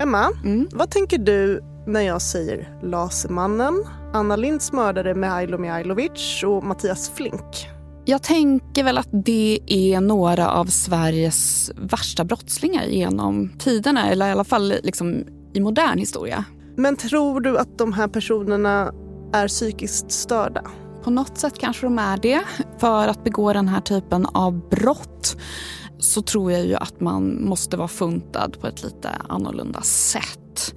Emma, mm. vad tänker du när jag säger Lasermannen, Anna Linds mördare Mihailo Mihailovic och Mattias Flink? Jag tänker väl att det är några av Sveriges värsta brottslingar genom tiderna, eller i alla fall liksom i modern historia. Men tror du att de här personerna är psykiskt störda? På något sätt kanske de är det. För att begå den här typen av brott så tror jag ju att man måste vara funtad på ett lite annorlunda sätt.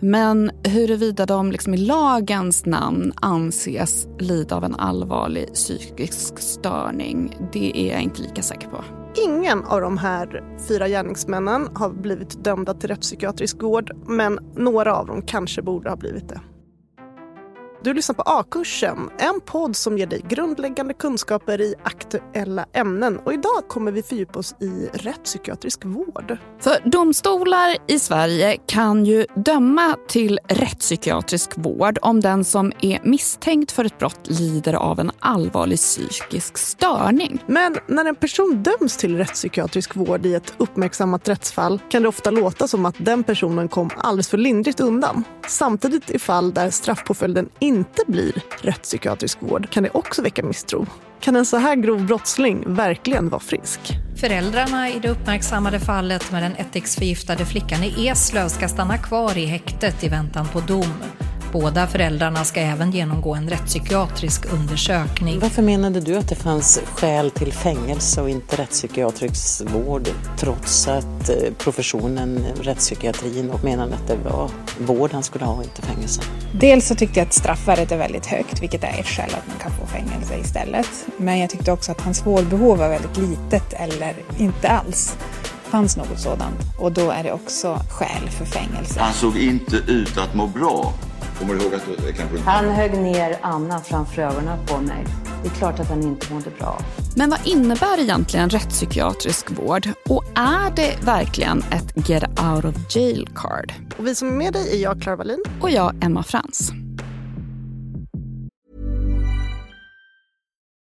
Men huruvida de liksom i lagens namn anses lida av en allvarlig psykisk störning, det är jag inte lika säker på. Ingen av de här fyra gärningsmännen har blivit dömda till rättspsykiatrisk vård, men några av dem kanske borde ha blivit det. Du lyssnar på A-kursen, en podd som ger dig grundläggande kunskaper i aktuella ämnen. Och idag kommer vi fördjupa oss i rättspsykiatrisk vård. För domstolar i Sverige kan ju döma till rättspsykiatrisk vård om den som är misstänkt för ett brott lider av en allvarlig psykisk störning. Men när en person döms till rättspsykiatrisk vård i ett uppmärksammat rättsfall kan det ofta låta som att den personen kom alldeles för lindrigt undan. Samtidigt i fall där straffpåföljden inte blir rättspsykiatrisk vård kan det också väcka misstro. Kan en så här grov brottsling verkligen vara frisk? Föräldrarna i det uppmärksammade fallet med den ättiksförgiftade flickan i Eslöv ska stanna kvar i häktet i väntan på dom. Båda föräldrarna ska även genomgå en rättspsykiatrisk undersökning. Varför menade du att det fanns skäl till fängelse och inte rättspsykiatrisk vård trots att eh, professionen, rättspsykiatrin, menade att det var vård han skulle ha och inte fängelse? Dels så tyckte jag att straffvärdet är väldigt högt, vilket är ett skäl att man kan få fängelse istället. Men jag tyckte också att hans vårdbehov var väldigt litet eller inte alls fanns något sådant. Och då är det också skäl för fängelse. Han såg inte ut att må bra. Kommer du ihåg att det kanske Han högg ner Anna framför ögonen på mig. Det är klart att han inte mådde bra. Men vad innebär egentligen rättspsykiatrisk vård? Och är det verkligen ett get out of jail card? Och vi som är med dig är jag, Clara Wallin. Och jag, Emma Frans.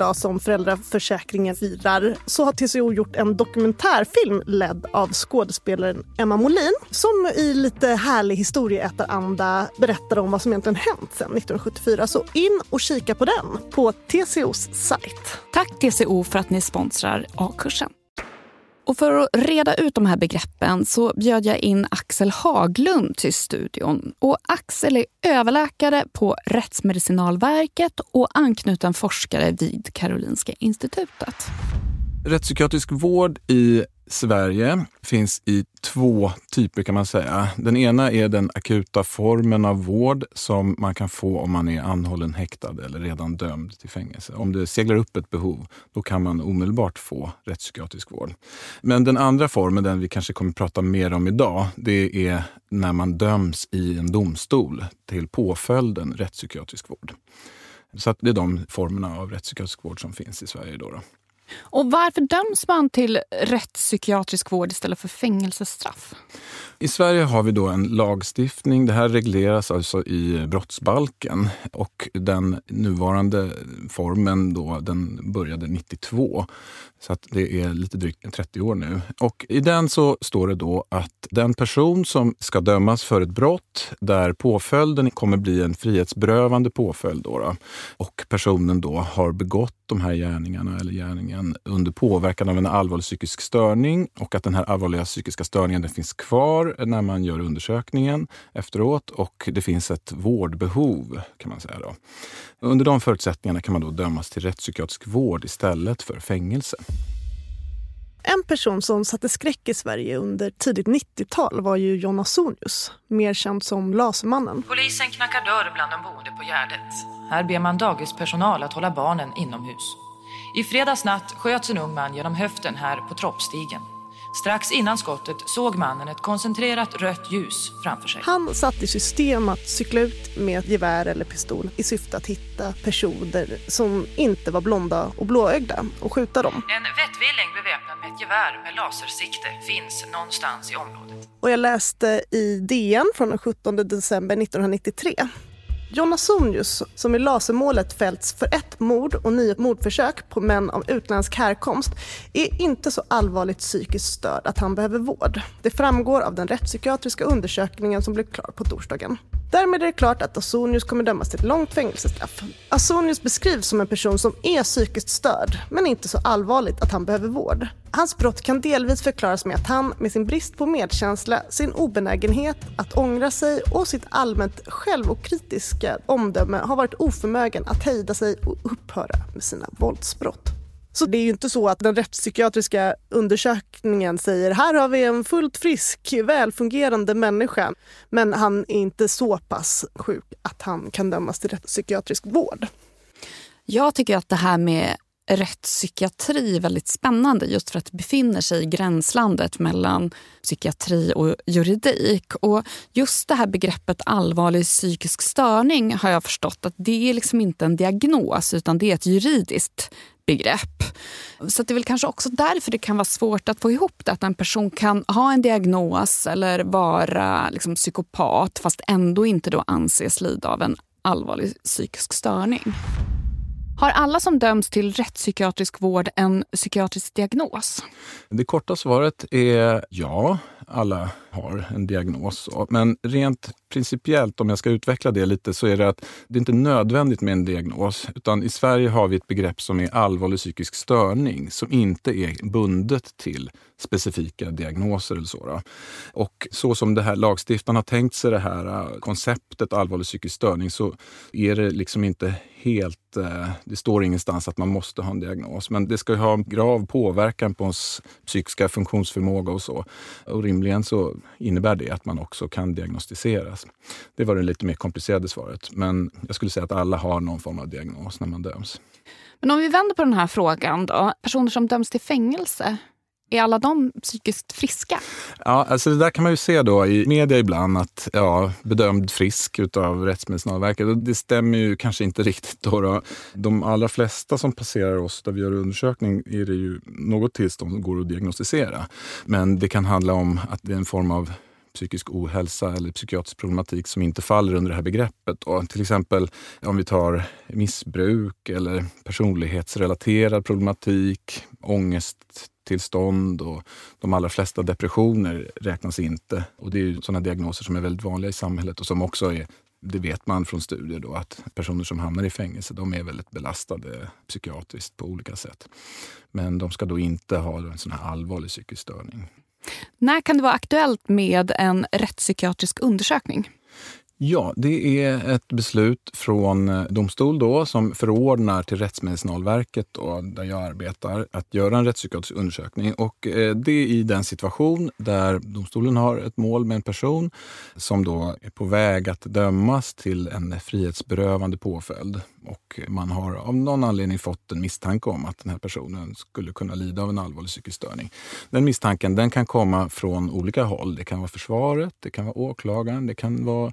dag som föräldraförsäkringen firar så har TCO gjort en dokumentärfilm ledd av skådespelaren Emma Molin som i lite härlig historieätaranda berättar om vad som egentligen hänt sedan 1974. Så in och kika på den på TCOs sajt. Tack TCO för att ni sponsrar A-kursen. Och för att reda ut de här begreppen så bjöd jag in Axel Haglund till studion. Och Axel är överläkare på Rättsmedicinalverket och anknuten forskare vid Karolinska institutet. Rättspsykiatrisk vård i Sverige finns i två typer kan man säga. Den ena är den akuta formen av vård som man kan få om man är anhållen, häktad eller redan dömd till fängelse. Om det seglar upp ett behov, då kan man omedelbart få rättspsykiatrisk vård. Men den andra formen, den vi kanske kommer prata mer om idag, det är när man döms i en domstol till påföljden rättspsykiatrisk vård. Så det är de formerna av rättspsykiatrisk vård som finns i Sverige. Då, då. Och varför döms man till rättspsykiatrisk vård istället för fängelsestraff? I Sverige har vi då en lagstiftning. Det här regleras alltså i brottsbalken och den nuvarande formen då, den började 92. Så att det är lite drygt 30 år nu. Och I den så står det då att den person som ska dömas för ett brott där påföljden kommer bli en frihetsberövande påföljd då, då och personen då har begått de här gärningarna eller gärningen under påverkan av en allvarlig psykisk störning och att den här allvarliga psykiska störningen den finns kvar när man gör undersökningen efteråt och det finns ett vårdbehov kan man säga. Då. Under de förutsättningarna kan man då dömas till rättspsykiatrisk vård istället för fängelse. En person som satte skräck i Sverige under tidigt 90-tal var ju John Ausonius, mer känd som Lasermannen. Polisen knackar dörr bland de boende på Gärdet. Här ber man dagispersonal att hålla barnen inomhus. I fredags natt sköts en ung man genom höften här på Troppstigen. Strax innan skottet såg mannen ett koncentrerat rött ljus framför sig. Han satte i system att cykla ut med ett gevär eller pistol i syfte att hitta personer som inte var blonda och blåögda och skjuta dem. En vettvilling beväpnad med ett gevär med lasersikte finns någonstans i området. Och jag läste i DN från den 17 december 1993 John Ausonius, som i lasermålet fällts för ett mord och nio mordförsök på män av utländsk härkomst, är inte så allvarligt psykiskt störd att han behöver vård. Det framgår av den rättspsykiatriska undersökningen som blev klar på torsdagen. Därmed är det klart att Ausonius kommer dömas till ett långt fängelsestraff. Ausonius beskrivs som en person som är psykiskt störd, men inte så allvarligt att han behöver vård. Hans brott kan delvis förklaras med att han med sin brist på medkänsla, sin obenägenhet att ångra sig och sitt allmänt självokritiska omdöme har varit oförmögen att hejda sig och upphöra med sina våldsbrott. Så det är ju inte så att den rättspsykiatriska undersökningen säger här har vi en fullt frisk, välfungerande människa. Men han är inte så pass sjuk att han kan dömas till rättspsykiatrisk vård. Jag tycker att det här med rättspsykiatri är väldigt spännande just för att det befinner sig i gränslandet mellan psykiatri och juridik. Och just det här begreppet allvarlig psykisk störning har jag förstått att det är liksom inte en diagnos utan det är ett juridiskt begrepp. Så det är väl kanske också därför det kan vara svårt att få ihop det. Att en person kan ha en diagnos eller vara liksom psykopat fast ändå inte då anses lida av en allvarlig psykisk störning. Har alla som döms till rättspsykiatrisk vård en psykiatrisk diagnos? Det korta svaret är ja, alla har en diagnos. Men rent principiellt, om jag ska utveckla det lite, så är det att det är inte nödvändigt med en diagnos. Utan i Sverige har vi ett begrepp som är allvarlig psykisk störning som inte är bundet till specifika diagnoser eller så. Och så som det här lagstiftaren har tänkt sig det här äh, konceptet allvarlig psykisk störning så är det liksom inte helt... Äh, det står ingenstans att man måste ha en diagnos. Men det ska ha grav påverkan på ens psykiska funktionsförmåga och så. Och rimligen så innebär det att man också kan diagnostiseras. Det var det lite mer komplicerade svaret. Men jag skulle säga att alla har någon form av diagnos när man döms. Men om vi vänder på den här frågan då. Personer som döms till fängelse, är alla de psykiskt friska? Ja, alltså det där kan man ju se då i media ibland att ja, bedömd frisk utav Rättsmedicinalverket. Det stämmer ju kanske inte riktigt. Då, då De allra flesta som passerar oss där vi gör undersökning är det ju något tillstånd som går att diagnostisera. Men det kan handla om att det är en form av psykisk ohälsa eller psykiatrisk problematik som inte faller under det här begreppet. Då. till exempel om vi tar missbruk eller personlighetsrelaterad problematik, ångest, ångesttillstånd och de allra flesta depressioner räknas inte. Och det är ju sådana diagnoser som är väldigt vanliga i samhället och som också är det vet man från studier då att personer som hamnar i fängelse de är väldigt belastade psykiatriskt på olika sätt. Men de ska då inte ha en sån här allvarlig psykisk störning. När kan det vara aktuellt med en rättspsykiatrisk undersökning? Ja, det är ett beslut från eh, domstol då som förordnar till Rättsmedicinalverket, då, där jag arbetar, att göra en rättspsykiatrisk undersökning. Och eh, det är i den situation där domstolen har ett mål med en person som då är på väg att dömas till en frihetsberövande påföljd. Och man har av någon anledning fått en misstanke om att den här personen skulle kunna lida av en allvarlig psykisk störning. Den misstanken den kan komma från olika håll. Det kan vara försvaret, det kan vara åklagaren, det kan vara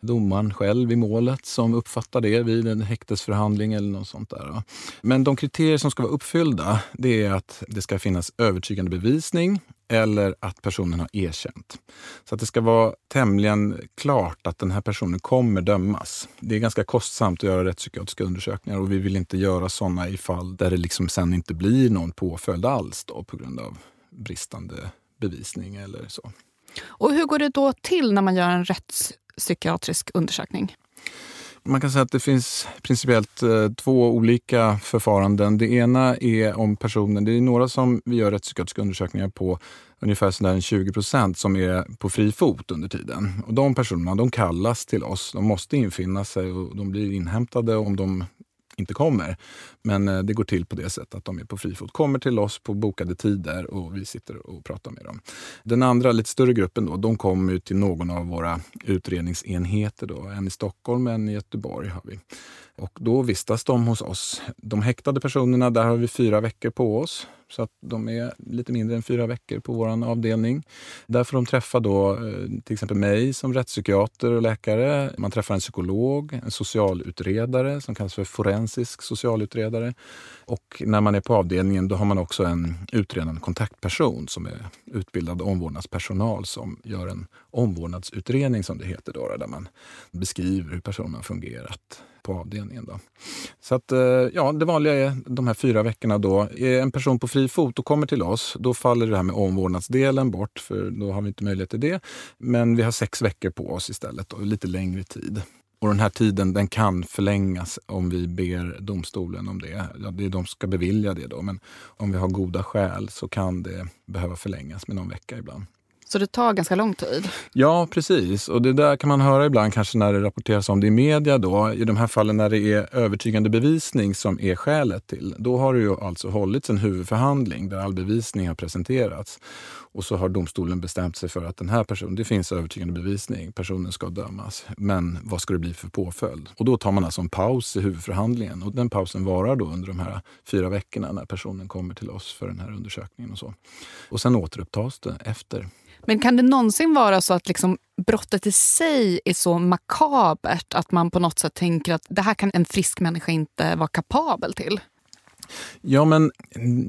domaren själv i målet som uppfattar det vid en häktesförhandling eller något sånt där. Men de kriterier som ska vara uppfyllda det är att det ska finnas övertygande bevisning eller att personen har erkänt. Så att det ska vara tämligen klart att den här personen kommer dömas. Det är ganska kostsamt att göra rättspsykiatriska undersökningar och vi vill inte göra sådana i fall där det liksom sen inte blir någon påföljd alls då, på grund av bristande bevisning eller så. Och hur går det då till när man gör en rättspsykiatrisk undersökning? Man kan säga att det finns principiellt eh, två olika förfaranden. Det ena är om personen, det är några som vi gör rättspsykiatriska undersökningar på, ungefär sådär 20 procent som är på fri fot under tiden. Och de personerna de kallas till oss, de måste infinna sig och de blir inhämtade om de inte kommer. Men eh, det går till på det sättet att de är på fri fot. Kommer till oss på bokade tider och vi sitter och pratar med dem. Den andra, lite större gruppen, då, de kommer till någon av våra utredningsenheter. Då. En i Stockholm, en i Göteborg har vi. Och då vistas de hos oss. De häktade personerna, där har vi fyra veckor på oss. Så att de är lite mindre än fyra veckor på vår avdelning. Där får de träffa då, eh, till exempel mig som rättspsykiater och läkare. Man träffar en psykolog, en socialutredare som kallas för forensisk socialutredare. Och när man är på avdelningen då har man också en utredande kontaktperson som är utbildad omvårdnadspersonal som gör en omvårdnadsutredning som det heter, då, där man beskriver hur personen har fungerat på avdelningen. Då. Så att, eh, ja, det vanliga är de här fyra veckorna. Då. Är en person på fri fot och kommer till oss, då faller det här med omvårdnadsdelen bort, för då har vi inte möjlighet till det. Men vi har sex veckor på oss istället, och lite längre tid. Och den här tiden den kan förlängas om vi ber domstolen om det. Ja, det är de som ska bevilja det då. Men om vi har goda skäl så kan det behöva förlängas med någon vecka ibland. Så det tar ganska lång tid? Ja, precis. Och det där kan man höra ibland kanske när det rapporteras om det i media. Då. I de här fallen när det är övertygande bevisning som är skälet till. Då har det ju alltså hållits en huvudförhandling där all bevisning har presenterats. Och så har domstolen bestämt sig för att den här personen, det finns övertygande bevisning, personen ska dömas. Men vad ska det bli för påföljd? Och då tar man alltså en paus i huvudförhandlingen och den pausen varar då under de här fyra veckorna när personen kommer till oss för den här undersökningen och så. Och sen återupptas det efter. Men kan det någonsin vara så att liksom brottet i sig är så makabert att man på något sätt tänker att det här kan en frisk människa inte vara kapabel till? Ja, men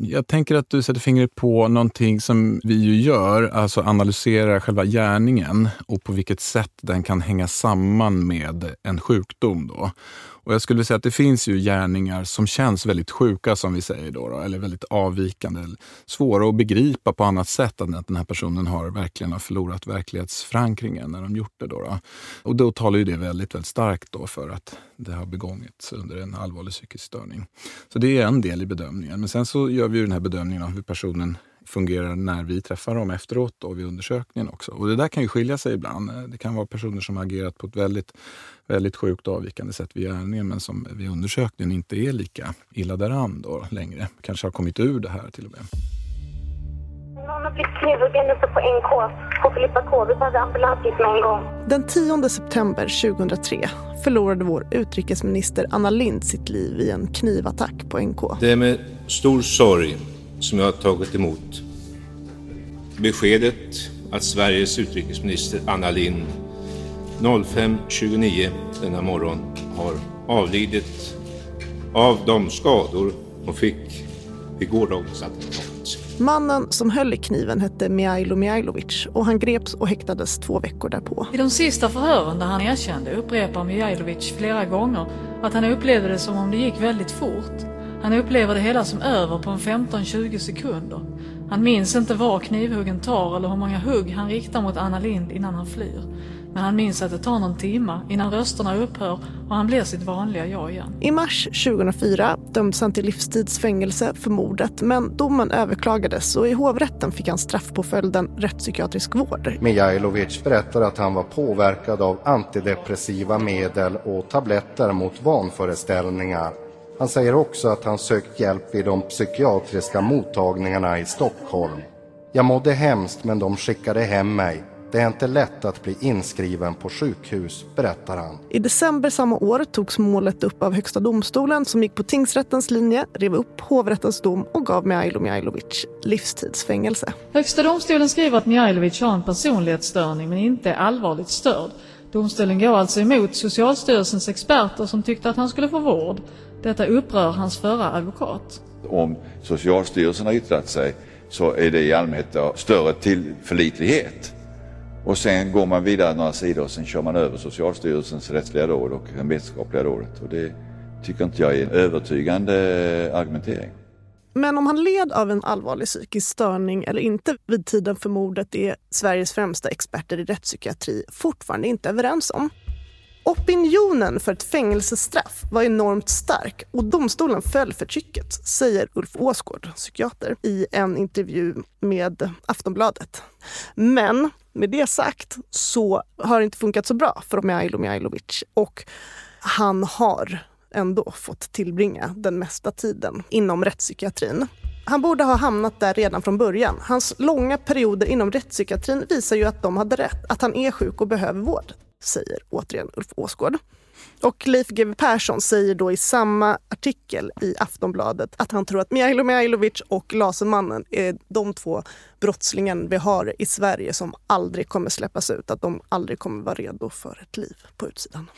jag tänker att du sätter fingret på någonting som vi ju gör, alltså analyserar själva gärningen och på vilket sätt den kan hänga samman med en sjukdom. Då. Och jag skulle säga att det finns ju gärningar som känns väldigt sjuka, som vi säger, då, då eller väldigt avvikande. Svåra att begripa på annat sätt än att den här personen har verkligen har förlorat verklighetsförankringen när de gjort det. Då, då. Och då talar ju det väldigt, väldigt starkt då för att det har begångits under en allvarlig psykisk störning. Så det är en del i bedömningen. Men sen så gör vi den här bedömningen av hur personen fungerar när vi träffar dem efteråt och vid undersökningen också. Och det där kan ju skilja sig ibland. Det kan vara personer som har agerat på ett väldigt, väldigt sjukt avvikande sätt vid gärningen men som vid undersökningen inte är lika illa däran då längre. Kanske har kommit ur det här till och med. Någon har blivit knivhuggen uppe på NK på Filippa K. Vi behövde ambulans dit med en gång. Den 10 september 2003 förlorade vår utrikesminister Anna Lind sitt liv i en knivattack på NK. Det är med stor sorg som jag har tagit emot beskedet att Sveriges utrikesminister Anna Lindh 05.29 denna morgon har avlidit av de skador hon fick vid gårdagens attentat. Mannen som höll i kniven hette Mihailo Mihailovic och han greps och häktades två veckor därpå. I de sista förhören där han erkände upprepar Mihailovic flera gånger att han upplevde det som om det gick väldigt fort. Han upplever det hela som över på en 15-20 sekunder. Han minns inte var knivhuggen tar eller hur många hugg han riktar mot Anna Lind innan han flyr. Men han minns att det tar någon timma innan rösterna upphör och han blir sitt vanliga jag igen. I mars 2004 dömdes han till livstidsfängelse för mordet men domen överklagades och i hovrätten fick han straffpåföljden rättspsykiatrisk vård. Mijailovic berättar att han var påverkad av antidepressiva medel och tabletter mot vanföreställningar. Han säger också att han sökt hjälp vid de psykiatriska mottagningarna i Stockholm. Jag mådde hemskt men de skickade hem mig. Det är inte lätt att bli inskriven på sjukhus, berättar han. I december samma år togs målet upp av Högsta domstolen som gick på tingsrättens linje, rev upp hovrättens dom och gav Mihailo Mihailovic livstidsfängelse. Högsta domstolen skriver att Mihailovic har en personlighetsstörning men inte är allvarligt störd. Domstolen går alltså emot Socialstyrelsens experter som tyckte att han skulle få vård. Detta upprör hans förra advokat. Om Socialstyrelsen har yttrat sig så är det i allmänhet större tillförlitlighet. Och sen går man vidare några sidor och sen kör man över Socialstyrelsens rättsliga råd och det vetenskapliga rådet. Och det tycker inte jag är en övertygande argumentering. Men om han led av en allvarlig psykisk störning eller inte vid tiden för mordet är Sveriges främsta experter i rättspsykiatri fortfarande inte överens om. Opinionen för ett fängelsestraff var enormt stark och domstolen föll för trycket, säger Ulf Åsgård, psykiater, i en intervju med Aftonbladet. Men med det sagt så har det inte funkat så bra för Mijailo Mijailovic. och han har ändå fått tillbringa den mesta tiden inom rättspsykiatrin. Han borde ha hamnat där redan från början. Hans långa perioder inom rättspsykiatrin visar ju att de hade rätt, att han är sjuk och behöver vård säger återigen Ulf Åsgård. Och Leif GW Persson säger då i samma artikel i Aftonbladet att han tror att Mijailo Mijailovic och Lasermannen är de två brottslingarna vi har i Sverige som aldrig kommer släppas ut. Att de aldrig kommer vara redo för ett liv på utsidan.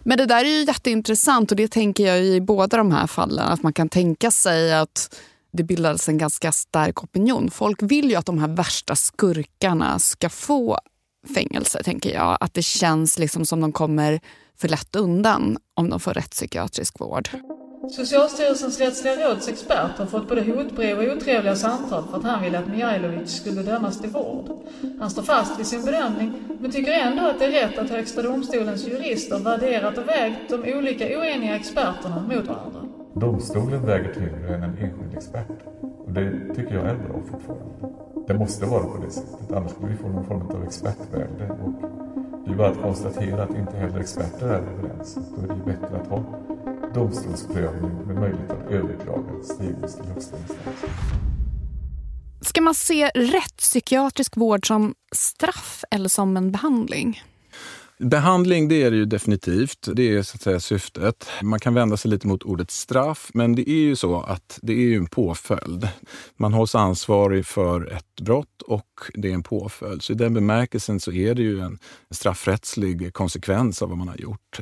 Men det där är ju jätteintressant och det tänker jag i båda de här fallen. Att man kan tänka sig att det bildades en ganska stark opinion. Folk vill ju att de här värsta skurkarna ska få fängelse, tänker jag. Att det känns liksom som de kommer för lätt undan om de får rättspsykiatrisk vård. Socialstyrelsens rättsliga råds expert har fått både hotbrev och otrevliga samtal för att han ville att Mijailovic skulle dömas till vård. Han står fast vid sin bedömning, men tycker ändå att det är rätt att Högsta domstolens jurister värderat och vägt de olika oeniga experterna mot varandra. Domstolen väger tyngre än en enskild expert. Och det tycker jag är bra fortfarande. Det måste vara på det sättet, annars skulle vi få någon form av expertvälde. Och det är bara att konstatera att inte heller experter är överens. Då är det bättre att ha domstolsprövning med möjlighet att överklaga stegvis till högsta instans. Ska man se rättspsykiatrisk vård som straff eller som en behandling? Behandling, det är det ju definitivt. Det är så att säga syftet. Man kan vända sig lite mot ordet straff, men det är ju så att det är ju en påföljd. Man hålls ansvarig för ett brott och det är en påföljd. Så i den bemärkelsen så är det ju en straffrättslig konsekvens av vad man har gjort.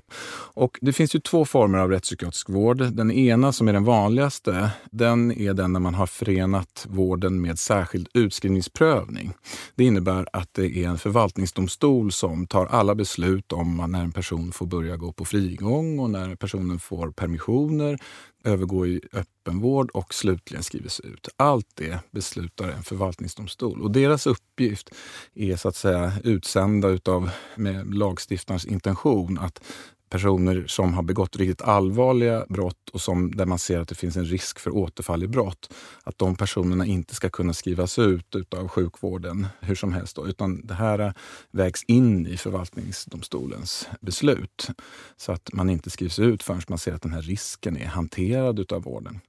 Och det finns ju två former av rättspsykiatrisk vård. Den ena som är den vanligaste, den är den när man har förenat vården med särskild utskrivningsprövning. Det innebär att det är en förvaltningsdomstol som tar alla beslut om när en person får börja gå på frigång och när personen får permissioner, övergå i öppenvård och slutligen skrivs ut. Allt det beslutar en förvaltningsdomstol och deras uppgift är så att säga utsända utav, med lagstiftarens intention att personer som har begått riktigt allvarliga brott och som, där man ser att det finns en risk för återfall i brott, att de personerna inte ska kunna skrivas ut av sjukvården hur som helst. Då, utan det här vägs in i förvaltningsdomstolens beslut. Så att man inte skrivs ut förrän man ser att den här risken är hanterad av vården.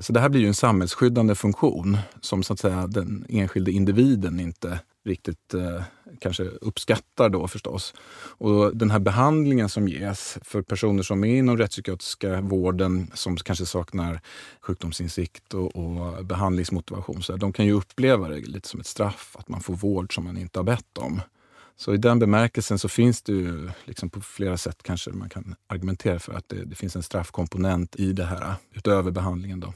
Så det här blir ju en samhällsskyddande funktion som så att säga den enskilde individen inte riktigt eh, kanske uppskattar då förstås. Och den här behandlingen som ges för personer som är inom rättspsykiatriska vården som kanske saknar sjukdomsinsikt och, och behandlingsmotivation, så de kan ju uppleva det lite som ett straff, att man får vård som man inte har bett om. Så i den bemärkelsen så finns det ju liksom på flera sätt kanske man kan argumentera för att det, det finns en straffkomponent i det här utöver behandlingen. Då.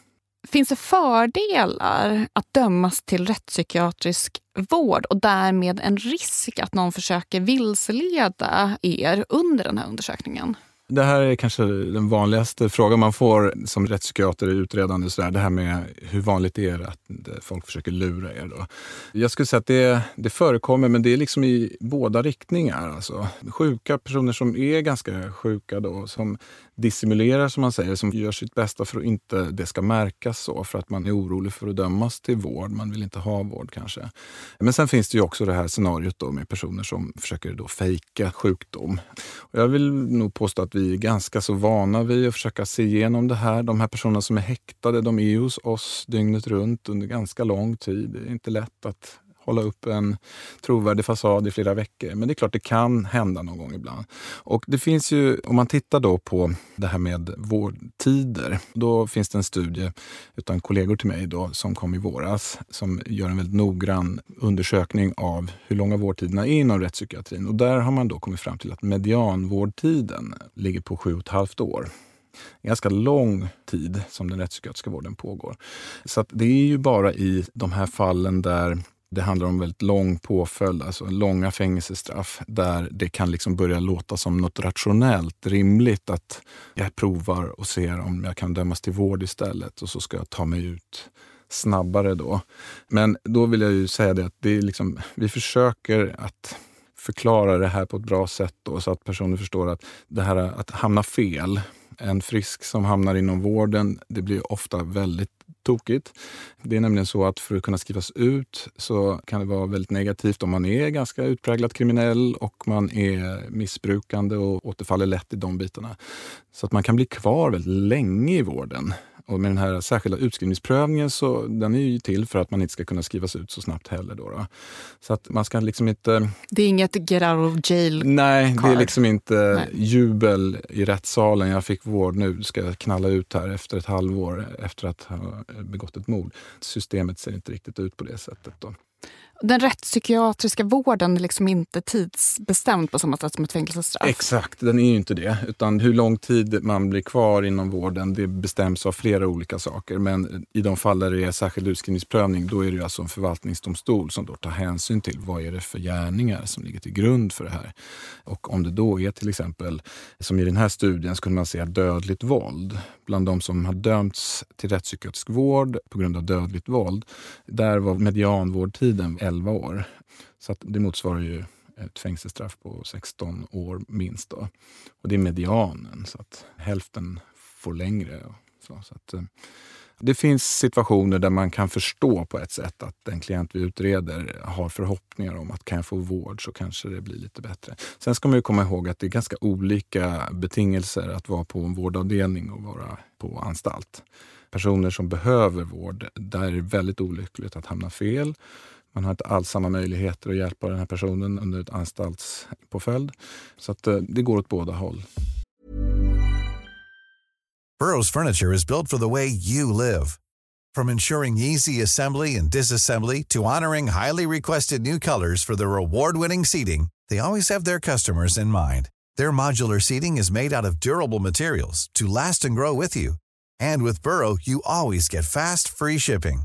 Finns det fördelar att dömas till rättspsykiatrisk vård och därmed en risk att någon försöker vilseleda er under den här undersökningen? Det här är kanske den vanligaste frågan man får som rättspsykiater i utredande. Så där, det här med hur vanligt det är att folk försöker lura er? Då? Jag skulle säga att det, det förekommer, men det är liksom i båda riktningar. Alltså, sjuka personer som är ganska sjuka, då, som dissimulerar som man säger, som gör sitt bästa för att inte det ska märkas så, för att man är orolig för att dömas till vård. Man vill inte ha vård kanske. Men sen finns det ju också det här scenariot då med personer som försöker då fejka sjukdom. Och jag vill nog påstå att vi vi är ganska så vana vid att försöka se igenom det här. De här personerna som är häktade, de är hos oss dygnet runt under ganska lång tid. Det är inte lätt att hålla upp en trovärdig fasad i flera veckor. Men det är klart, det kan hända någon gång ibland. Och det finns ju, om man tittar då på det här med vårdtider, då finns det en studie utan kollegor till mig då, som kom i våras, som gör en väldigt noggrann undersökning av hur långa vårdtiderna är inom rättspsykiatrin. Och där har man då kommit fram till att medianvårdtiden ligger på sju och ett halvt år en ganska lång tid som den rättspsykiatriska vården pågår. Så det är ju bara i de här fallen där det handlar om väldigt lång påföljd, alltså långa fängelsestraff där det kan liksom börja låta som något rationellt, rimligt att jag provar och ser om jag kan dömas till vård istället och så ska jag ta mig ut snabbare då. Men då vill jag ju säga det att det är liksom, vi försöker att förklara det här på ett bra sätt då, så att personer förstår att det här att hamna fel, en frisk som hamnar inom vården, det blir ofta väldigt tokigt. Det är nämligen så att för att kunna skrivas ut så kan det vara väldigt negativt om man är ganska utpräglat kriminell och man är missbrukande och återfaller lätt i de bitarna. Så att man kan bli kvar väldigt länge i vården. Och med den här särskilda utskrivningsprövningen så den är ju till för att man inte ska kunna skrivas ut så snabbt heller. Då, då. Så att man ska liksom inte... Det är inget get out of jail Nej, card. det är liksom inte Nej. jubel i rättssalen. Jag fick vård nu, ska jag knalla ut här efter ett halvår efter att ha begått ett mord. Systemet ser inte riktigt ut på det sättet. Då. Den rättspsykiatriska vården är liksom inte tidsbestämd på samma sätt som ett fängelsestraff? Exakt, den är ju inte det. Utan hur lång tid man blir kvar inom vården det bestäms av flera olika saker. Men i de fall där det är särskild utskrivningsprövning då är det alltså en förvaltningsdomstol som då tar hänsyn till vad är det för gärningar som ligger till grund för det här. Och om det då är till exempel, som i den här studien, skulle man säga dödligt våld. Bland de som har dömts till rättspsykiatrisk vård på grund av dödligt våld, där var medianvårdtiden 11 år. Så det motsvarar ju ett fängelsestraff på 16 år minst. Då. Och det är medianen, så att hälften får längre. Så, så att, eh, det finns situationer där man kan förstå på ett sätt att den klient vi utreder har förhoppningar om att kan jag få vård så kanske det blir lite bättre. Sen ska man ju komma ihåg att det är ganska olika betingelser att vara på en vårdavdelning och vara på anstalt. Personer som behöver vård, där är det väldigt olyckligt att hamna fel. Man har inte alls samma möjligheter att hjälpa den här personen under ett anstaltspåföljd. Så att eh, det går åt båda håll. Burrows furniture is built for the way you live. From ensuring easy assembly and disassembly to honoring highly requested new colors for their award-winning seating, they always have their customers in mind. Their modular seating is made out of durable materials to last and grow with you. And with Burrow, you always get fast, free shipping.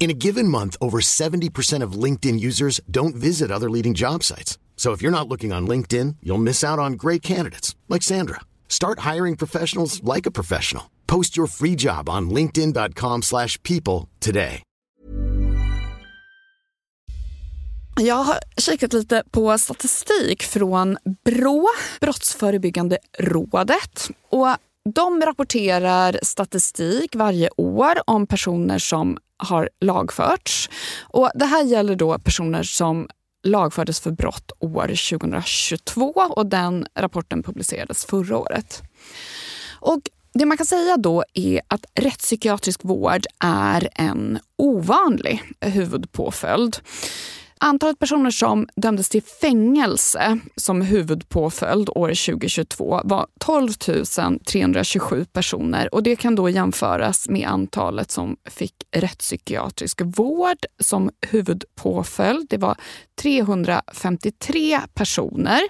In a given month, over 70% of LinkedIn users don't visit other leading job sites. So if you're not looking on LinkedIn, you'll miss out on great candidates like Sandra. Start hiring professionals like a professional. Post your free job on linkedin.com/people today. Jag har kikat lite på statistik från Brå, Brottsförebyggande rådet. Och de rapporterar statistik varje år om personer som har lagförts. Och det här gäller då personer som lagfördes för brott år 2022 och den rapporten publicerades förra året. Och det man kan säga då är att rättspsykiatrisk vård är en ovanlig huvudpåföljd. Antalet personer som dömdes till fängelse som huvudpåföljd år 2022 var 12 327 personer och det kan då jämföras med antalet som fick rättspsykiatrisk vård som huvudpåföljd. Det var 353 personer.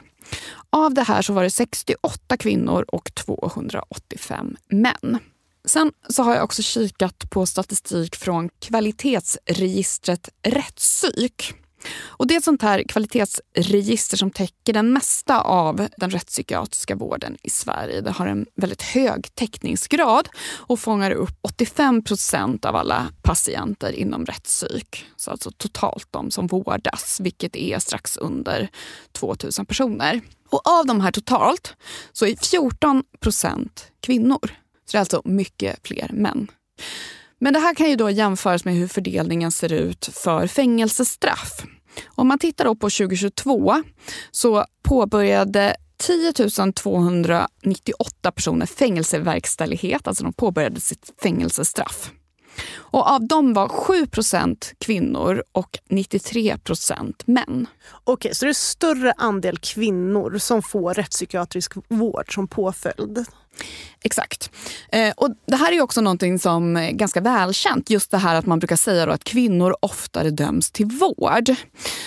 Av det här så var det 68 kvinnor och 285 män. Sen så har jag också kikat på statistik från kvalitetsregistret Rättspsyk. Och det är ett sånt här kvalitetsregister som täcker den mesta av den rättspsykiatriska vården i Sverige. Det har en väldigt hög täckningsgrad och fångar upp 85 procent av alla patienter inom rättspsyk. Så alltså totalt de som vårdas, vilket är strax under 2000 personer. Och av de här totalt så är 14 procent kvinnor. Så det är alltså mycket fler män. Men det här kan ju då jämföras med hur fördelningen ser ut för fängelsestraff. Om man tittar då på 2022 så påbörjade 10 298 personer fängelseverkställighet, alltså de påbörjade sitt fängelsestraff. Och av dem var 7% kvinnor och 93% män. Okej, så det är större andel kvinnor som får rättspsykiatrisk vård som påföljd? Exakt. Eh, och Det här är också någonting som är ganska välkänt. Just det här att man brukar säga att kvinnor oftare döms till vård.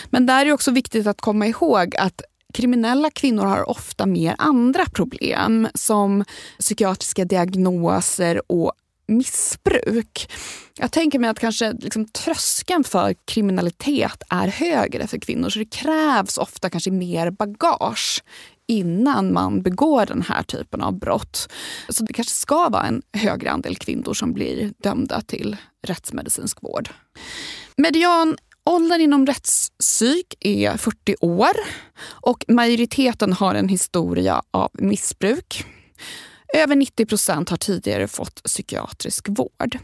Men där är det också viktigt att komma ihåg att kriminella kvinnor har ofta mer andra problem som psykiatriska diagnoser och missbruk. Jag tänker mig att kanske liksom tröskeln för kriminalitet är högre för kvinnor så det krävs ofta kanske mer bagage innan man begår den här typen av brott. Så det kanske ska vara en högre andel kvinnor som blir dömda till rättsmedicinsk vård. Median Åldern inom rättspsyk är 40 år och majoriteten har en historia av missbruk. Över 90 procent har tidigare fått psykiatrisk vård.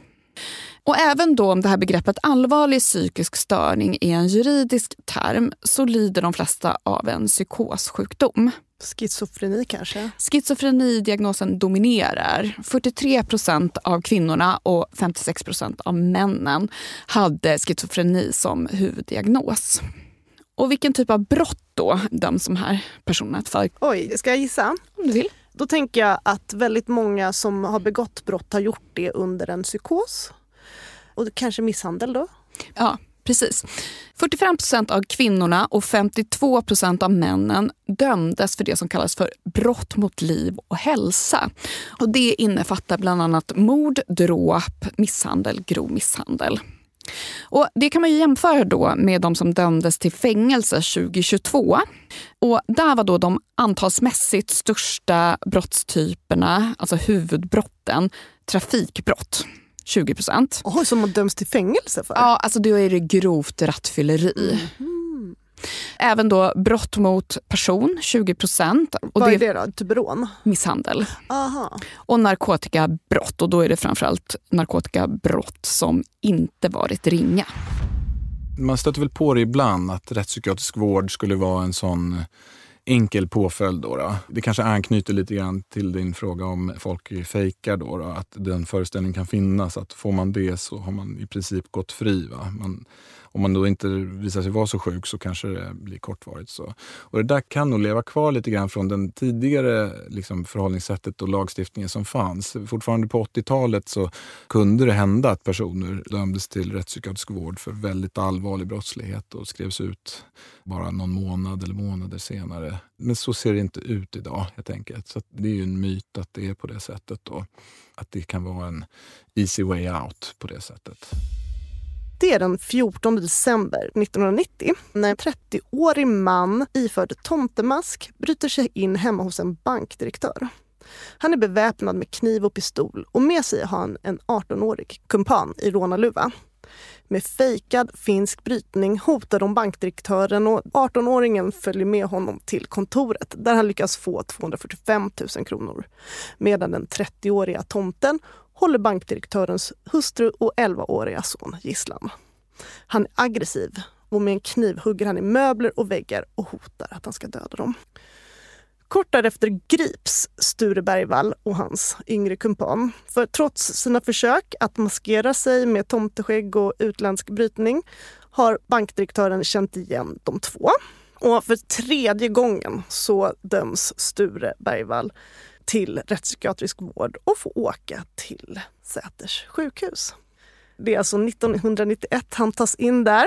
Och även då om det här begreppet allvarlig psykisk störning är en juridisk term så lider de flesta av en psykossjukdom. Schizofreni kanske? Schizofrenidiagnosen dominerar. 43 procent av kvinnorna och 56 procent av männen hade schizofreni som huvuddiagnos. Och vilken typ av brott då döms de här personerna för? Oj, ska jag gissa? Om du vill. Då tänker jag att väldigt många som har begått brott har gjort det under en psykos. Och kanske misshandel då? Ja, precis. 45 procent av kvinnorna och 52 procent av männen dömdes för det som kallas för brott mot liv och hälsa. Och det innefattar bland annat mord, dråp, misshandel, grov misshandel. Och det kan man ju jämföra då med de som dömdes till fängelse 2022. Och där var då de antalsmässigt största brottstyperna, alltså huvudbrotten, trafikbrott. 20 procent. Oj, som man döms till fängelse för? Ja, alltså då är det grovt rattfylleri. Mm. Även då brott mot person, 20 procent. Vad är det då? Typ rån? Misshandel. Aha. Och narkotikabrott. Och då är det framförallt narkotikabrott som inte varit ringa. Man stöter väl på det ibland att rättspsykiatrisk vård skulle vara en sån enkel påföljd. Då, då. Det kanske anknyter lite grann till din fråga om folk fejkar. Då, då, att den föreställningen kan finnas att får man det så har man i princip gått fri. Va? Man, om man då inte visar sig vara så sjuk så kanske det blir kortvarigt. Så. Och det där kan nog leva kvar lite grann från den tidigare liksom, förhållningssättet och lagstiftningen som fanns. Fortfarande på 80-talet så kunde det hända att personer dömdes till rättspsykiatrisk vård för väldigt allvarlig brottslighet och skrevs ut bara någon månad eller månader senare. Men så ser det inte ut idag helt enkelt. Så det är ju en myt att det är på det sättet. Då. Att det kan vara en easy way out på det sättet. Det är den 14 december 1990 när en 30-årig man iförd tomtemask bryter sig in hemma hos en bankdirektör. Han är beväpnad med kniv och pistol och med sig har han en 18-årig kumpan i rånarluva. Med fejkad finsk brytning hotar de bankdirektören och 18-åringen följer med honom till kontoret där han lyckas få 245 000 kronor. Medan den 30-åriga tomten håller bankdirektörens hustru och 11-åriga son gisslan. Han är aggressiv och med en kniv hugger han i möbler och väggar och hotar att han ska döda dem. Kort därefter grips Sture Bergvall och hans yngre kumpan. För trots sina försök att maskera sig med tomteskägg och utländsk brytning har bankdirektören känt igen de två. Och för tredje gången så döms Sture Bergvall till rättspsykiatrisk vård och får åka till Säters sjukhus. Det är alltså 1991 han tas in där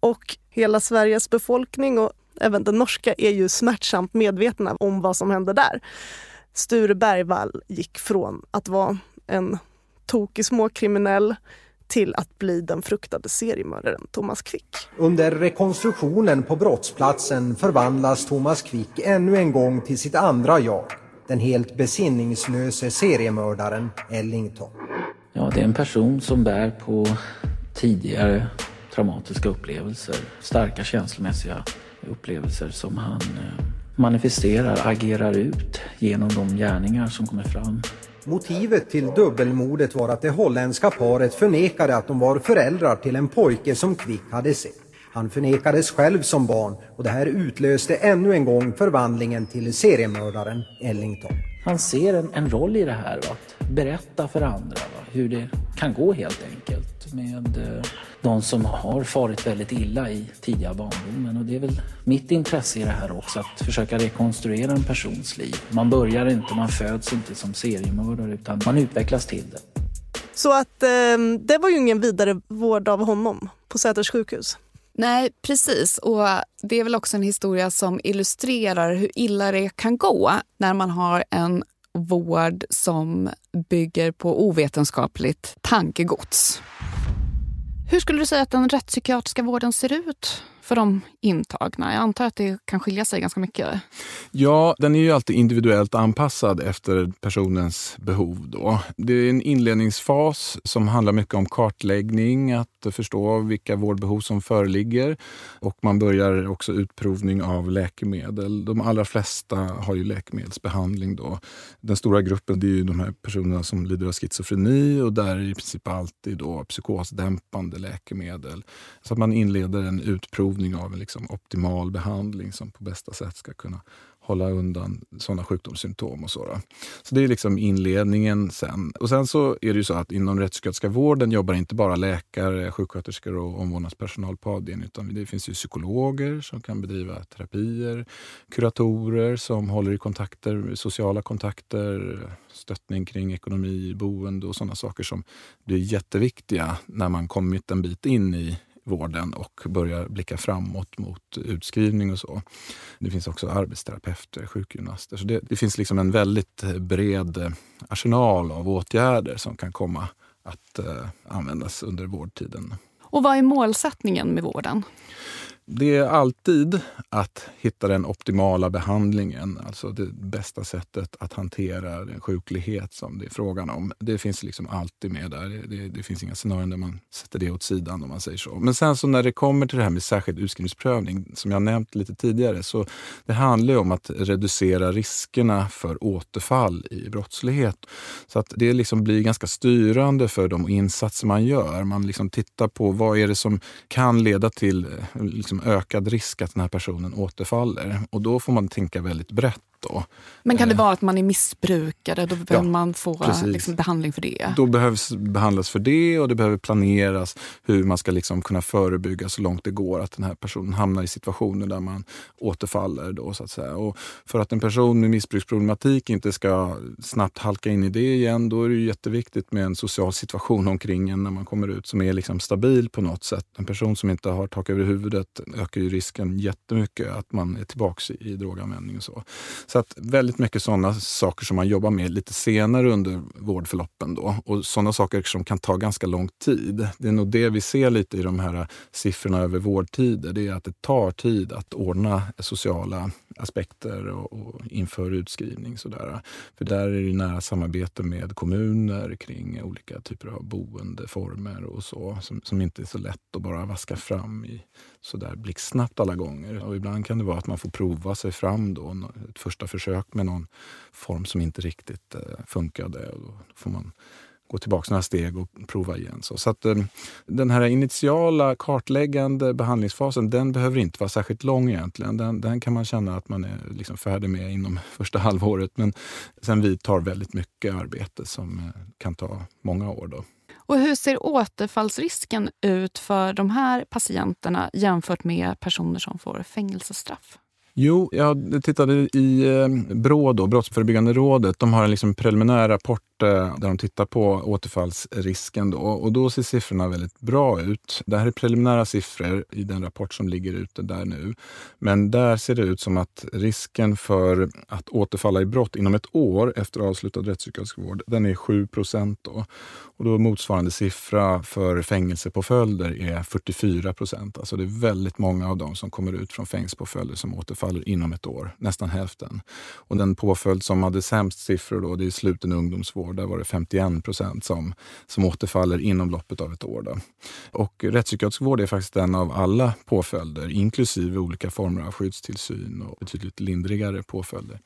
och hela Sveriges befolkning och även den norska är ju smärtsamt medvetna om vad som hände där. Sture Bergvall gick från att vara en tokig småkriminell till att bli den fruktade seriemördaren Thomas Quick. Under rekonstruktionen på brottsplatsen förvandlas Thomas Quick ännu en gång till sitt andra jag den helt besinningslöse seriemördaren Ellington. Ja, det är en person som bär på tidigare traumatiska upplevelser, starka känslomässiga upplevelser som han eh, manifesterar, agerar ut genom de gärningar som kommer fram. Motivet till dubbelmordet var att det holländska paret förnekade att de var föräldrar till en pojke som Quick hade sett. Han förnekades själv som barn och det här utlöste ännu en gång förvandlingen till seriemördaren Ellington. Han ser en, en roll i det här, va? att berätta för andra va? hur det kan gå helt enkelt med eh, de som har farit väldigt illa i tidiga barndomen. Och det är väl mitt intresse i det här också, att försöka rekonstruera en persons liv. Man börjar inte, man föds inte som seriemördare utan man utvecklas till det. Så att eh, det var ju ingen vidare vård av honom på Säters sjukhus? Nej, precis. Och Det är väl också en historia som illustrerar hur illa det kan gå när man har en vård som bygger på ovetenskapligt tankegods. Hur skulle du säga att den rättspsykiatriska vården ser ut för de intagna? Jag antar att det kan skilja sig ganska mycket. Ja, den är ju alltid individuellt anpassad efter personens behov. Då. Det är en inledningsfas som handlar mycket om kartläggning, att förstå vilka vårdbehov som föreligger. Och man börjar också utprovning av läkemedel. De allra flesta har ju läkemedelsbehandling. Då. Den stora gruppen det är ju de här personerna som lider av schizofreni och där är i princip alltid då psykosdämpande läkemedel. Så att man inleder en utprovning av en liksom optimal behandling som på bästa sätt ska kunna hålla undan sådana sjukdomssymptom och så. Då. Så det är liksom inledningen sen. Och sen så är det ju så att inom rättspsykiatriska vården jobbar inte bara läkare, sjuksköterskor och omvårdnadspersonal på avdelningen utan det finns ju psykologer som kan bedriva terapier, kuratorer som håller i kontakter, sociala kontakter, stöttning kring ekonomi, boende och sådana saker som blir jätteviktiga när man kommit en bit in i vården och börjar blicka framåt mot utskrivning och så. Det finns också arbetsterapeuter, sjukgymnaster. Så det, det finns liksom en väldigt bred arsenal av åtgärder som kan komma att eh, användas under vårdtiden. Och vad är målsättningen med vården? Det är alltid att hitta den optimala behandlingen, alltså det bästa sättet att hantera den sjuklighet som det är frågan om. Det finns liksom alltid med där. Det, det, finns inga scenarion där man sätter det åt sidan om man säger så. Men sen så när det kommer till det här med särskild utskrivningsprövning, som jag nämnt lite tidigare, så det handlar om att reducera riskerna för återfall i brottslighet. Så att det liksom blir ganska styrande för de insatser man gör. Man liksom tittar på vad är det som kan leda till liksom liksom ökad risk att den här personen återfaller. Och då får man tänka väldigt brett. Då. Men kan det eh. vara att man är missbrukare? Då behöver ja, man få liksom, behandling för det? Då behövs behandlas för det och det behöver planeras hur man ska liksom kunna förebygga så långt det går att den här personen hamnar i situationer där man återfaller. Då, så att säga. Och för att en person med missbruksproblematik inte ska snabbt halka in i det igen, då är det jätteviktigt med en social situation omkring en när man kommer ut som är liksom stabil på något sätt. En person som inte har tak över huvudet ökar ju risken jättemycket att man är tillbaka i, i droganvändning och så. Så att väldigt mycket sådana saker som man jobbar med lite senare under vårdförloppen då. Och sådana saker som kan ta ganska lång tid. Det är nog det vi ser lite i de här siffrorna över vårdtider. Det är att det tar tid att ordna sociala aspekter och, och inför utskrivning. Sådär. För där är det nära samarbete med kommuner kring olika typer av boendeformer och så som, som inte är så lätt att bara vaska fram i sådär blixtsnabbt alla gånger. Och ibland kan det vara att man får prova sig fram då, ett första försök med någon form som inte riktigt eh, funkade. Och då får man gå tillbaka några steg och prova igen. Så, så att, eh, den här initiala kartläggande behandlingsfasen, den behöver inte vara särskilt lång egentligen. Den, den kan man känna att man är liksom färdig med inom första halvåret. Men sen vidtar väldigt mycket arbete som eh, kan ta många år. Då. Och hur ser återfallsrisken ut för de här patienterna jämfört med personer som får fängelsestraff? Jo, jag tittade i eh, BRÅ, då, Brottsförebyggande rådet. De har en liksom preliminär rapport Eh, där de tittar på återfallsrisken. Då, och då ser siffrorna väldigt bra ut. Det här är preliminära siffror i den rapport som ligger ute där nu. Men där ser det ut som att risken för att återfalla i brott inom ett år efter avslutad rättspsykiatrisk vård, den är 7 procent. Då. Och då motsvarande siffra för fängelsepåföljder är 44 procent. Alltså det är väldigt många av dem som kommer ut från fängelsepåföljder som återfaller inom ett år. Nästan hälften. Och den påföljd som hade sämst siffror då, det är sluten ungdomsvård år. Där var det 51 procent som, som återfaller inom loppet av ett år. Då. Och rättspsykiatrisk vård är faktiskt en av alla påföljder, inklusive olika former av skyddstillsyn och betydligt lindrigare påföljder.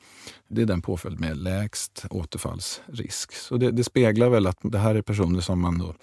Det är den påföljd med lägst återfallsrisk. Så det, det speglar väl att det här är personer som man då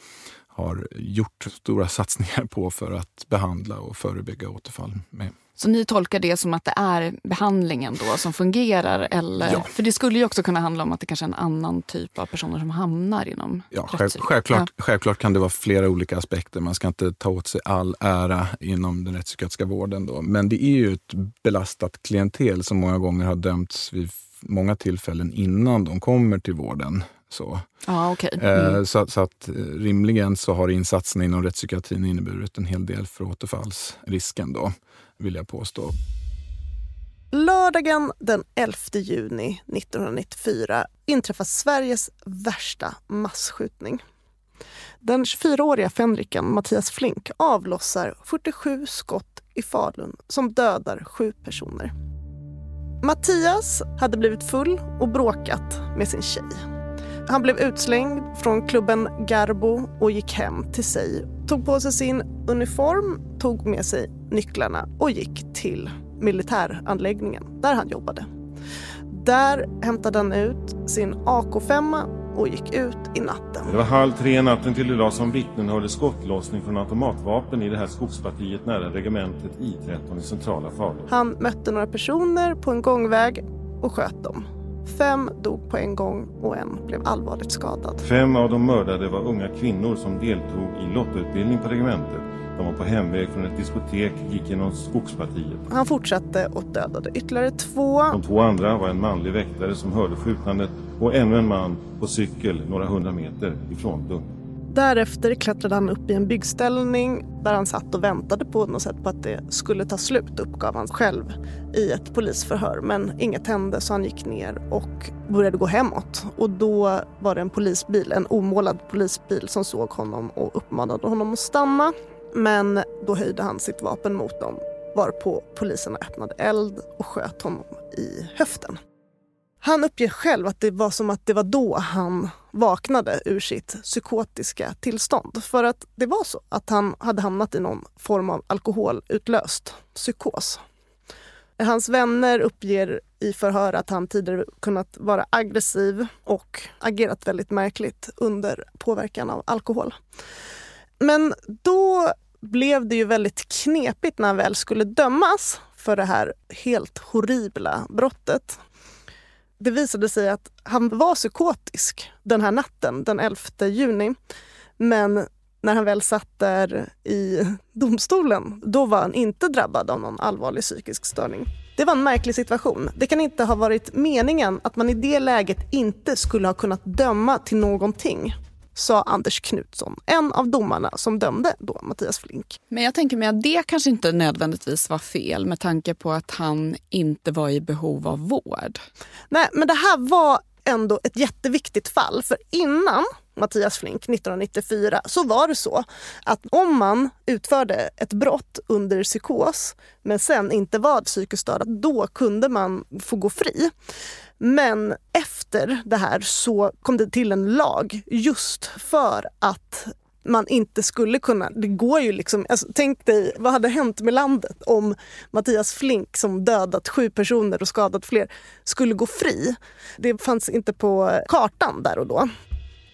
har gjort stora satsningar på för att behandla och förebygga återfall med. Så ni tolkar det som att det är behandlingen då som fungerar? Eller? Ja. För det skulle ju också kunna handla om att det kanske är en annan typ av personer som hamnar inom ja, själv, självklart, ja. självklart kan det vara flera olika aspekter. Man ska inte ta åt sig all ära inom den rättspsykiatriska vården. Då. Men det är ju ett belastat klientel som många gånger har dömts vid många tillfällen innan de kommer till vården. Så. Ah, okay. Eh, mm. så, så, att eh, rimligen så har insatserna inom rättspsykiatrin inneburit en hel del för återfallsrisken. Då vill jag påstå. Lördagen den 11 juni 1994 inträffar Sveriges värsta massskjutning. Den 24-åriga fänriken Mattias Flink avlossar 47 skott i Falun som dödar sju personer. Mattias hade blivit full och bråkat med sin tjej. Han blev utslängd från klubben Garbo och gick hem till sig. Tog på sig sin uniform, tog med sig nycklarna och gick till militäranläggningen där han jobbade. Där hämtade han ut sin AK5 och gick ut i natten. Det var halv tre natten till idag som vittnen hörde skottlossning från automatvapen i det här skogspartiet nära regementet I13 i centrala Falun. Han mötte några personer på en gångväg och sköt dem. Fem dog på en gång och en blev allvarligt skadad. Fem av de mördade var unga kvinnor som deltog i lottutbildning på regementet. De var på hemväg från ett diskotek, gick genom skogspartiet. Han fortsatte och dödade ytterligare två. De två andra var en manlig väktare som hörde skjutandet och ännu en man på cykel några hundra meter ifrån Lund. Därefter klättrade han upp i en byggställning där han satt och väntade på något sätt på att det skulle ta slut, uppgav han själv i ett polisförhör. Men inget hände så han gick ner och började gå hemåt. Och då var det en polisbil, en omålad polisbil som såg honom och uppmanade honom att stanna. Men då höjde han sitt vapen mot dem varpå poliserna öppnade eld och sköt honom i höften. Han uppger själv att det var som att det var då han vaknade ur sitt psykotiska tillstånd. För att det var så att han hade hamnat i någon form av alkoholutlöst psykos. Hans vänner uppger i förhör att han tidigare kunnat vara aggressiv och agerat väldigt märkligt under påverkan av alkohol. Men då blev det ju väldigt knepigt när han väl skulle dömas för det här helt horribla brottet. Det visade sig att han var psykotisk den här natten, den 11 juni. Men när han väl satt där i domstolen, då var han inte drabbad av någon allvarlig psykisk störning. Det var en märklig situation. Det kan inte ha varit meningen att man i det läget inte skulle ha kunnat döma till någonting sa Anders Knutsson, en av domarna som dömde då Mattias Flink. Men jag tänker mig att det kanske inte nödvändigtvis var fel med tanke på att han inte var i behov av vård. Nej, men det här var ändå ett jätteviktigt fall. För innan Mattias Flink 1994 så var det så att om man utförde ett brott under psykos men sen inte var psykiskt störd, då kunde man få gå fri. Men efter det här så kom det till en lag just för att man inte skulle kunna... Det går ju liksom... Alltså, tänk dig, vad hade hänt med landet om Mattias Flink som dödat sju personer och skadat fler skulle gå fri? Det fanns inte på kartan där och då.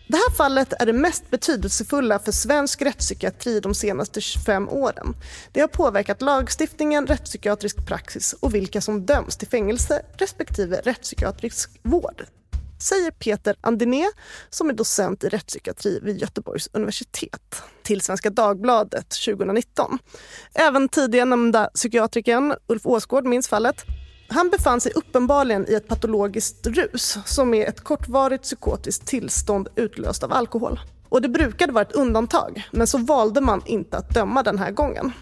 Det här fallet är det mest betydelsefulla för svensk rättspsykiatri de senaste 25 åren. Det har påverkat lagstiftningen, rättspsykiatrisk praxis och vilka som döms till fängelse respektive rättspsykiatrisk vård säger Peter Andiné som är docent i rättspsykiatri vid Göteborgs universitet till Svenska Dagbladet 2019. Även tidigare nämnda psykiatrikern Ulf Åsgård minns fallet. Han befann sig uppenbarligen i ett patologiskt rus som är ett kortvarigt psykotiskt tillstånd utlöst av alkohol. Och det brukade vara ett undantag, men så valde man inte att döma den här gången.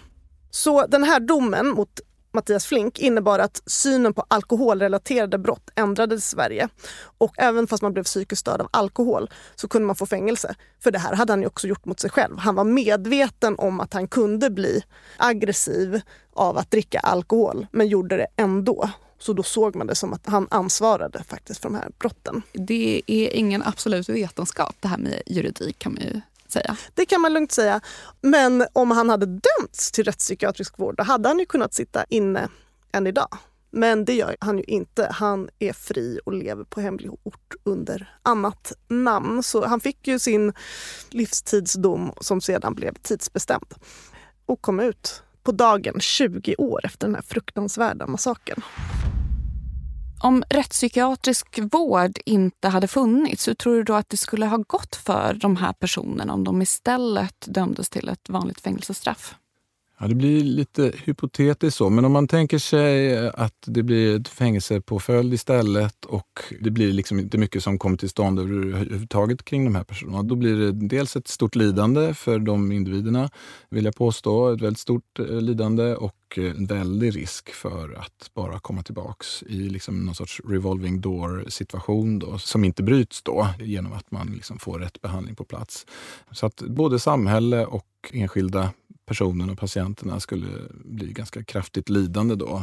Så den här domen mot Mattias Flink innebar att synen på alkoholrelaterade brott ändrades i Sverige. Och även fast man blev psykiskt störd av alkohol så kunde man få fängelse. För det här hade han ju också gjort mot sig själv. Han var medveten om att han kunde bli aggressiv av att dricka alkohol, men gjorde det ändå. Så då såg man det som att han ansvarade faktiskt för de här brotten. Det är ingen absolut vetenskap det här med juridik kan man ju säga. Det kan man lugnt säga. Men om han hade dömts till rättspsykiatrisk vård då hade han ju kunnat sitta inne än idag. Men det gör han ju inte. Han är fri och lever på hemlig ort under annat namn. Så han fick ju sin livstidsdom som sedan blev tidsbestämd och kom ut på dagen 20 år efter den här fruktansvärda massakern. Om rättspsykiatrisk vård inte hade funnits, hur tror du då att det skulle ha gått för de här personerna om de istället dömdes till ett vanligt fängelsestraff? Ja, det blir lite hypotetiskt så, men om man tänker sig eh, att det blir ett fängelsepåföljd istället och det blir liksom inte mycket som kommer till stånd överhuvudtaget kring de här personerna. Då blir det dels ett stort lidande för de individerna, vill jag påstå. Ett väldigt stort eh, lidande och eh, en väldig risk för att bara komma tillbaks i liksom någon sorts revolving door situation då, som inte bryts då genom att man liksom får rätt behandling på plats. Så att både samhälle och enskilda personen och patienterna skulle bli ganska kraftigt lidande då.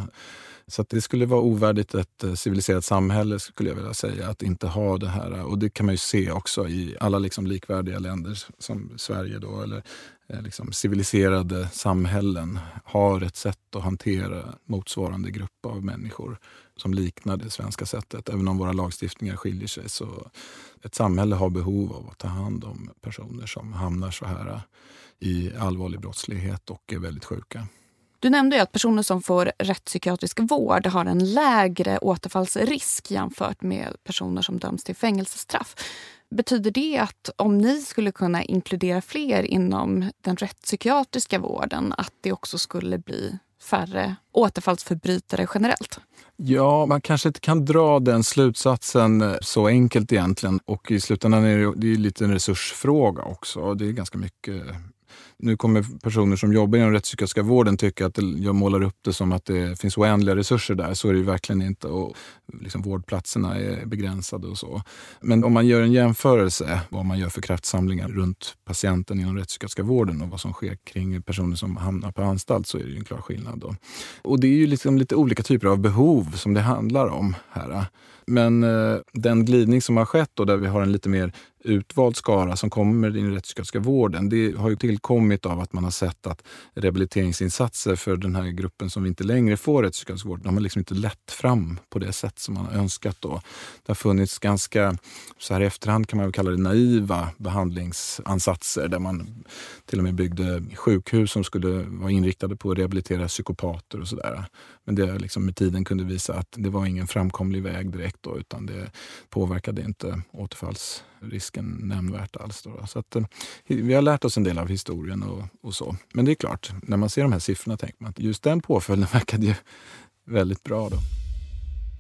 Så det skulle vara ovärdigt ett eh, civiliserat samhälle skulle jag vilja säga, att inte ha det här. Och det kan man ju se också i alla liksom likvärdiga länder som Sverige då, eller eh, liksom civiliserade samhällen har ett sätt att hantera motsvarande grupp av människor som liknar det svenska sättet. Även om våra lagstiftningar skiljer sig så ett samhälle har behov av att ta hand om personer som hamnar så här i allvarlig brottslighet och är väldigt sjuka. Du nämnde ju att personer som får rättspsykiatrisk vård har en lägre återfallsrisk jämfört med personer som döms till fängelsestraff. Betyder det att om ni skulle kunna inkludera fler inom den rättspsykiatriska vården att det också skulle bli färre återfallsförbrytare generellt? Ja, man kanske inte kan dra den slutsatsen så enkelt egentligen. Och i slutändan är det, det är lite en resursfråga också. Det är ganska mycket nu kommer personer som jobbar inom rättspsykiatriska vården tycka att jag målar upp det som att det finns oändliga resurser där. Så är det ju verkligen inte. Och liksom vårdplatserna är begränsade och så. Men om man gör en jämförelse vad man gör för kraftsamlingar runt patienten inom rättspsykiatriska vården och vad som sker kring personer som hamnar på anstalt så är det ju en klar skillnad. Då. Och det är ju liksom lite olika typer av behov som det handlar om här. Men eh, den glidning som har skett då, där vi har en lite mer utvald skara som kommer in i den rättspsykiatriska vården, det har ju tillkommit av att man har sett att rehabiliteringsinsatser för den här gruppen som vi inte längre får rättspsykiatrisk vård, de har liksom inte lett fram på det sätt som man har önskat. Då. Det har funnits ganska, så här i efterhand kan man väl kalla det naiva behandlingsansatser där man till och med byggde sjukhus som skulle vara inriktade på att rehabilitera psykopater och sådär. Men det liksom med tiden kunde visa att det var ingen framkomlig väg direkt då, utan det påverkade inte återfallsrisken nämnvärt alls. Då. Så att, eh, vi har lärt oss en del av historien och, och, så. Men det är klart, när man ser de här siffrorna tänker man att just den påföljden verkade ju väldigt bra. Då.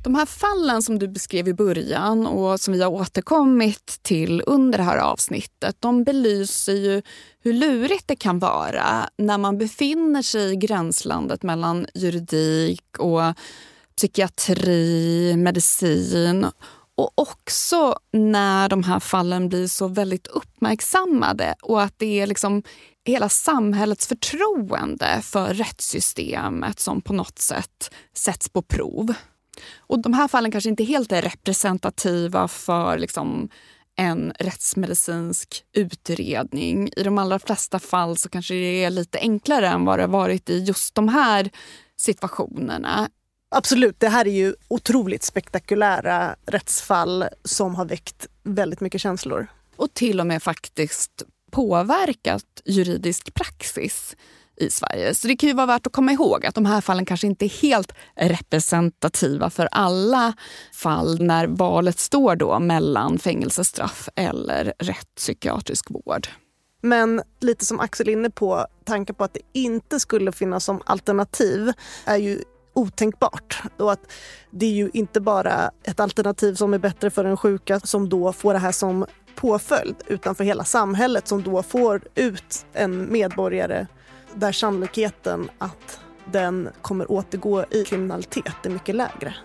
De här fallen som du beskrev i början och som vi har återkommit till under det här avsnittet, de belyser ju hur lurigt det kan vara när man befinner sig i gränslandet mellan juridik och psykiatri, medicin och också när de här fallen blir så väldigt uppmärksammade och att det är liksom hela samhällets förtroende för rättssystemet som på något sätt sätts på prov. Och de här fallen kanske inte helt är representativa för liksom en rättsmedicinsk utredning. I de allra flesta fall så kanske det är lite enklare än vad det varit i just de här situationerna. Absolut, det här är ju otroligt spektakulära rättsfall som har väckt väldigt mycket känslor. Och till och med faktiskt påverkat juridisk praxis i Sverige. Så det kan ju vara värt att komma ihåg att de här fallen kanske inte är helt representativa för alla fall när valet står då mellan fängelsestraff eller rättspsykiatrisk vård. Men lite som Axel är inne på, tanken på att det inte skulle finnas som alternativ är ju otänkbart. Och att det är ju inte bara ett alternativ som är bättre för den sjuka som då får det här som påföljd utan för hela samhället som då får ut en medborgare där sannolikheten att den kommer återgå i kriminalitet är mycket lägre.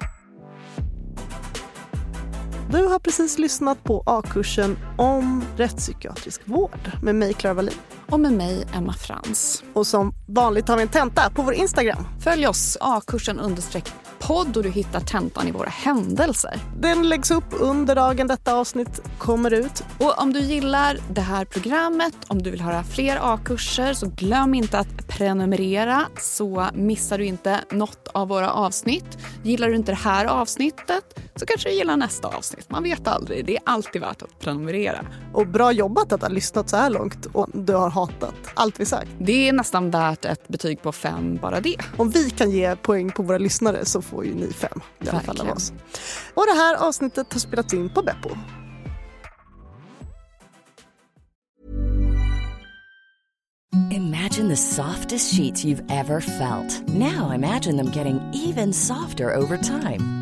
Du har precis lyssnat på A-kursen om rättspsykiatrisk vård med mig, Clara Wallin. Och med mig, Emma Frans. Och som vanligt har vi en tenta på vår Instagram. Följ oss, A-kursen understreck podd och du hittar tentan i våra händelser. Den läggs upp under dagen detta avsnitt kommer ut. Och om du gillar det här programmet, om du vill höra fler A-kurser så glöm inte att prenumerera så missar du inte något av våra avsnitt. Gillar du inte det här avsnittet så kanske du gillar nästa avsnitt. Man vet aldrig. Det är alltid värt att prenumerera. Och bra jobbat att har lyssnat så här långt och du har hatat allt vi sagt. Det är nästan värt ett betyg på fem bara det. Om vi kan ge poäng på våra lyssnare så får ju ni fem i alla fall av oss. Och det här avsnittet har spelats in på Beppo. Imagine the softest sheets you've ever felt. Now imagine them getting even softer over time.